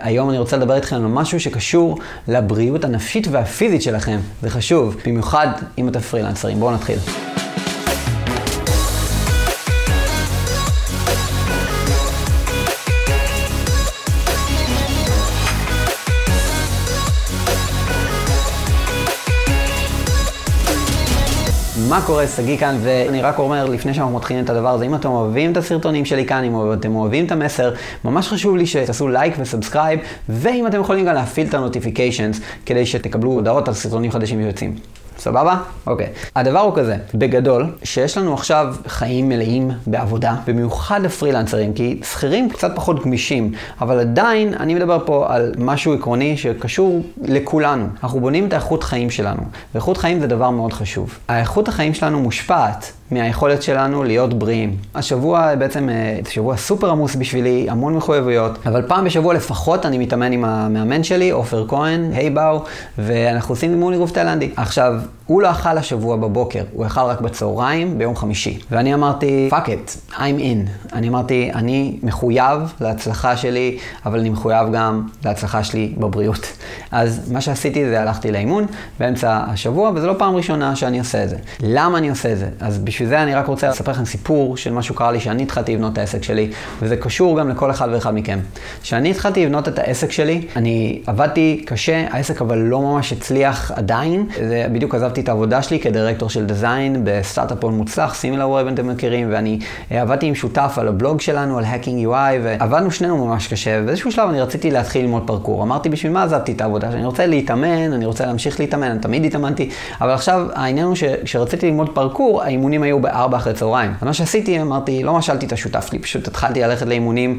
היום אני רוצה לדבר איתכם על משהו שקשור לבריאות הנפשית והפיזית שלכם. זה חשוב, במיוחד אם אתם פרילנסרים. בואו נתחיל. מה קורה, שגיא כאן, ואני רק אומר לפני שאנחנו מתחילים את הדבר הזה, אם אתם אוהבים את הסרטונים שלי כאן, אם אתם אוהבים את המסר, ממש חשוב לי שתעשו לייק ו-subscribe, ואם אתם יכולים גם להפעיל את ה-notifications, כדי שתקבלו הודעות על סרטונים חדשים שיוצאים. סבבה? אוקיי. הדבר הוא כזה, בגדול, שיש לנו עכשיו חיים מלאים בעבודה, במיוחד לפרילנסרים, כי שכירים קצת פחות גמישים, אבל עדיין אני מדבר פה על משהו עקרוני שקשור לכולנו. אנחנו בונים את האיכות חיים שלנו, ואיכות חיים זה דבר מאוד חשוב. האיכות החיים שלנו מושפעת מהיכולת שלנו להיות בריאים. השבוע בעצם, אה, שבוע סופר עמוס בשבילי, המון מחויבויות, אבל פעם בשבוע לפחות אני מתאמן עם המאמן שלי, עופר כהן, היי bro, ואנחנו עושים אימון אגרוף תאילנדי. עכשיו, הוא לא אכל השבוע בבוקר, הוא אכל רק בצהריים ביום חמישי. ואני אמרתי, fuck it, I'm in. אני אמרתי, אני מחויב להצלחה שלי, אבל אני מחויב גם להצלחה שלי בבריאות. אז מה שעשיתי זה הלכתי לאימון באמצע השבוע, וזו לא פעם ראשונה שאני עושה את זה. למה אני עושה את זה? אז בשביל זה אני רק רוצה לספר לכם סיפור של משהו קרה לי שאני התחלתי לבנות את העסק שלי, וזה קשור גם לכל אחד ואחד מכם. כשאני התחלתי לבנות את העסק שלי, אני עבדתי קשה, העסק אבל לא ממש הצליח עדיין. זה בדיוק עזבתי את העבודה שלי כדירקטור של דיזיין בסטארט-אפ מוצלח, סימילר ווב אתם מכירים, ואני אה, עבדתי עם שותף על הבלוג שלנו, על Hacking UI, ועבדנו שנינו ממש קשה, ובאיזשהו שלב אני רציתי להתחיל ללמוד פרקור. אמרתי, בשביל מה עזבתי את העבודה? אני רוצה להתאמן, אני רוצה להמשיך להתאמן, אני תמיד התאמנתי, אבל עכשיו העניין הוא שכשרציתי ללמוד פרקור, האימונים היו בארבע אחרי צהריים. אז מה שעשיתי, אמרתי, לא משלתי את השותף שלי, פשוט התחלתי ללכת לאימונים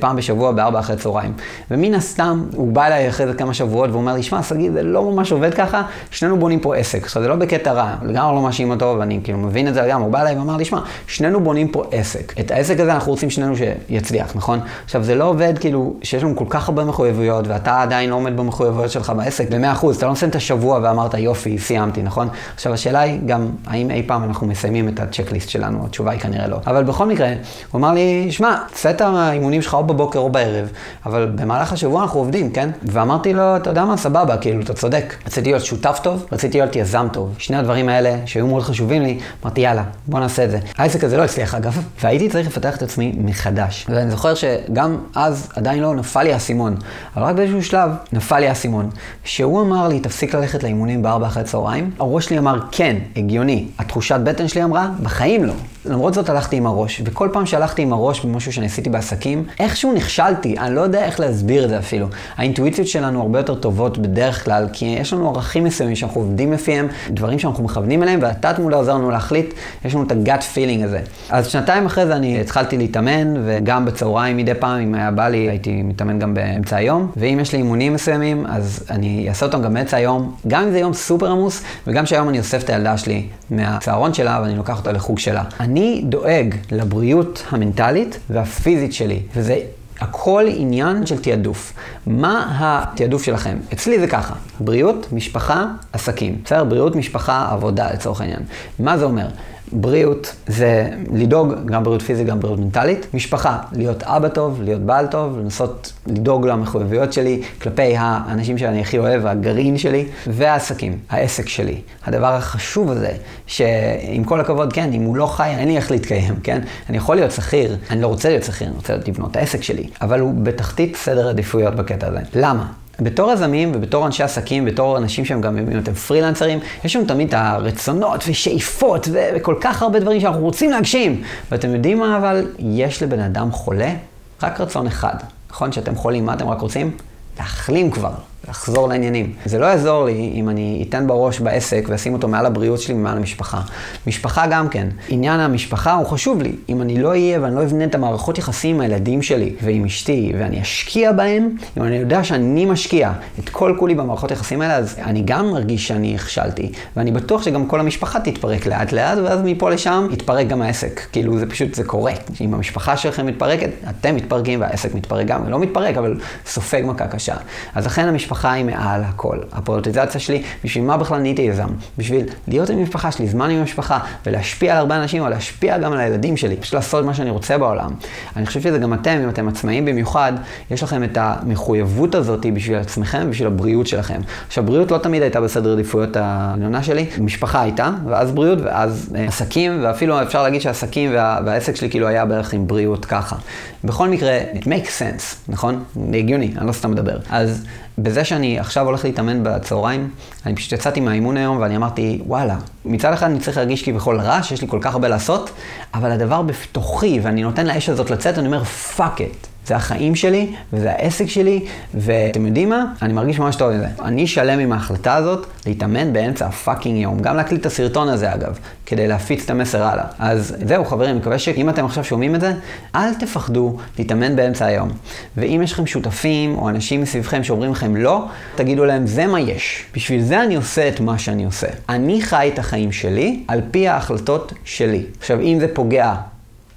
פעם בשבוע בארבע אחרי צהריים. ומן הסתם, הוא בא אליי אחרי זה כמה שבועות ואומר לי, שמע, שגיא, זה לא ממש עובד ככה, שנינו בונים פה עסק. עכשיו, זה לא בקטע רע, לגמרי לא מאשים אותו, ואני כאילו מבין את זה לגמרי. הוא בא אליי ואמר לי, שמע, שנינו בונים פה עסק. את העסק הזה אנחנו רוצים שנינו שיצליח, נכון? עכשיו, זה לא עובד כאילו שיש לנו כל כך הרבה מחויבויות, ואתה עדיין לא עומד במחויבויות שלך בעסק ב-100%. אתה לא מסיים את השבוע ואמרת, יופי, סיימתי, נכון? עכשיו, השאלה היא גם, האם אי פעם אנחנו מסיימים את הצ'קליסט שלנו? התשובה היא כנראה לא. אבל בכל מקרה, הוא אמר לי, שמע, צא את האימונים שלך או בבוקר או בערב, אבל במהלך השבוע אנחנו עובדים, כן? ואמרתי לו, אתה יודע מה, סבבה, כאילו, אתה צודק. רציתי להיות שותף טוב, רציתי להיות יזם טוב. שני הדברים האלה שהיו מאוד חשובים לי, אמרתי, יאללה, בוא נעשה את זה. העסק הזה לא הצליח אגב, והייתי צריך לפתח את עצמי מחדש. ואני זוכר שגם אז עדיין לא נפל לי האסימון, אבל רק באיזשהו שלב נפל לי האסימון. שהוא אמר לי, תפסיק ללכת לאימונים בארבע אחרי צהריים, הראש שלי אמר, כן, הגיוני. התחושת בטן שלי אמרה, בחיים לא. למרות זאת הלכתי עם הראש, וכל פעם שהלכתי עם הראש במשהו שאני עשיתי בעסקים, איכשהו נכשלתי, אני לא יודע איך להסביר את זה אפילו. האינטואיציות שלנו הרבה יותר טובות בדרך כלל, כי יש לנו ערכים מסוימים שאנחנו עובדים לפיהם, דברים שאנחנו מכוונים אליהם, והתת מודע עוזר לנו להחליט, יש לנו את הגאט פילינג הזה. אז שנתיים אחרי זה אני התחלתי להתאמן, וגם בצהריים מדי פעם, אם היה בא לי, הייתי מתאמן גם באמצע היום, ואם יש לי אימונים מסוימים, אז אני אעשה אותם גם באמצע היום, גם אם זה יום סופר עמוס, וגם שהיום אני אוסף את הילדה שלי מהצהרון שלה, ואני לוקח אותה לחוג שלה. אני דואג לבריאות המנטלית והפיזית שלי, וזה הכל עניין של תעדוף. מה התעדוף שלכם? אצלי זה ככה, בריאות, משפחה, עסקים. בסדר? בריאות, משפחה, עבודה לצורך העניין. מה זה אומר? בריאות זה לדאוג, גם בריאות פיזית, גם בריאות מנטלית. משפחה, להיות אבא טוב, להיות בעל טוב, לנסות לדאוג למחויבויות שלי כלפי האנשים שאני הכי אוהב, הגרעין שלי, והעסקים, העסק שלי. הדבר החשוב הזה, שעם כל הכבוד, כן, אם הוא לא חי, אין לי איך להתקיים, כן? אני יכול להיות שכיר, אני לא רוצה להיות שכיר, אני רוצה לבנות את העסק שלי, אבל הוא בתחתית סדר עדיפויות בקטע הזה. למה? בתור יזמים ובתור אנשי עסקים, בתור אנשים שהם גם, אם אתם פרילנסרים, יש לנו תמיד את הרצונות ושאיפות וכל כך הרבה דברים שאנחנו רוצים להגשים. ואתם יודעים מה אבל? יש לבן אדם חולה רק רצון אחד. נכון שאתם חולים, מה אתם רק רוצים? להחלים כבר. לחזור לעניינים. זה לא יעזור לי אם אני אתן בראש בעסק ואשים אותו מעל הבריאות שלי ומעל המשפחה. משפחה גם כן. עניין המשפחה הוא חשוב לי. אם אני לא אהיה ואני לא אבנה את המערכות יחסים עם הילדים שלי ועם אשתי, ואני אשקיע בהם, אם אני יודע שאני משקיע את כל כולי במערכות יחסים האלה, אז אני גם מרגיש שאני הכשלתי. ואני בטוח שגם כל המשפחה תתפרק לאט לאט, ואז מפה לשם יתפרק גם העסק. כאילו זה פשוט, זה קורה. אם המשפחה שלכם מתפרקת, אתם מתפרקים והעסק מתפרק גם. לא מתפרק, אבל סופג מכה קשה. אז לכן המשפחה המשפחה היא מעל הכל. הפריוטיזציה שלי, בשביל מה בכלל נהייתי יזם? בשביל להיות עם המשפחה שלי, זמן עם המשפחה, ולהשפיע על הרבה אנשים, או להשפיע גם על הילדים שלי, פשוט לעשות מה שאני רוצה בעולם. אני חושב שזה גם אתם, אם אתם עצמאים במיוחד, יש לכם את המחויבות הזאת בשביל עצמכם ובשביל הבריאות שלכם. עכשיו, בריאות לא תמיד הייתה בסדר עדיפויות העליונה שלי, משפחה הייתה, ואז בריאות, ואז אה, עסקים, ואפילו אפשר להגיד שהעסקים וה, והעסק שלי כאילו היה בערך עם בריאות ככה. בכל מקרה, it makes sense, נכון? הגיוני, אני לא סתם מדבר. אז בזה שאני עכשיו הולך להתאמן בצהריים, אני פשוט יצאתי מהאימון היום ואני אמרתי, וואלה, מצד אחד אני צריך להרגיש כביכול רע, שיש לי כל כך הרבה לעשות, אבל הדבר בתוכי, ואני נותן לאש הזאת לצאת, אני אומר, fuck it. זה החיים שלי, וזה העסק שלי, ואתם יודעים מה? אני מרגיש ממש טוב עם זה. אני שלם עם ההחלטה הזאת להתאמן באמצע הפאקינג יום. גם להקליט את הסרטון הזה אגב, כדי להפיץ את המסר הלאה. אז זהו חברים, מקווה שאם אתם עכשיו שומעים את זה, אל תפחדו להתאמן באמצע היום. ואם יש לכם שותפים או אנשים מסביבכם שאומרים לכם לא, תגידו להם, זה מה יש. בשביל זה אני עושה את מה שאני עושה. אני חי את החיים שלי על פי ההחלטות שלי. עכשיו, אם זה פוגע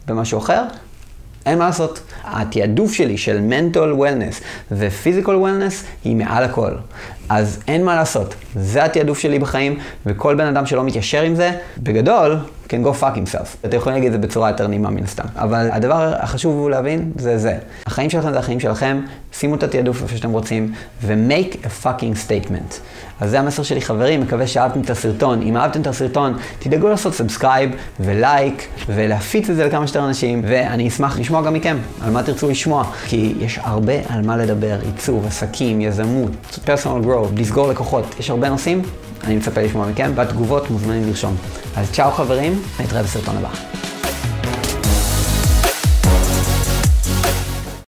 במשהו אחר, אין מה לעשות. התעדוף שלי של mental wellness ו-physical wellness היא מעל הכל. אז אין מה לעשות. זה התעדוף שלי בחיים, וכל בן אדם שלא מתיישר עם זה, בגדול, can go fuck himself. אתם יכולים להגיד את זה בצורה יותר נעימה מן הסתם. אבל הדבר החשוב הוא להבין, זה זה. החיים שלכם זה החיים שלכם, שימו את התעדוף איפה שאתם רוצים, ו-make a fucking statement. אז זה המסר שלי חברים, מקווה שאהבתם את הסרטון. אם אהבתם את הסרטון, תדאגו לעשות subscribe ולייק, ולהפיץ את זה לכמה שיותר אנשים, ואני אשמח לשמוע גם מכם, על מה תרצו לשמוע, כי יש הרבה על מה לדבר, עיצוב, עסקים, יזמות, personal growth, לסגור לקוחות, יש הרבה נושאים, אני מצפה לשמוע מכם, בתגובות מוזמנים לרשום. אז צ'או חברים, נתראה בסרטון הבא.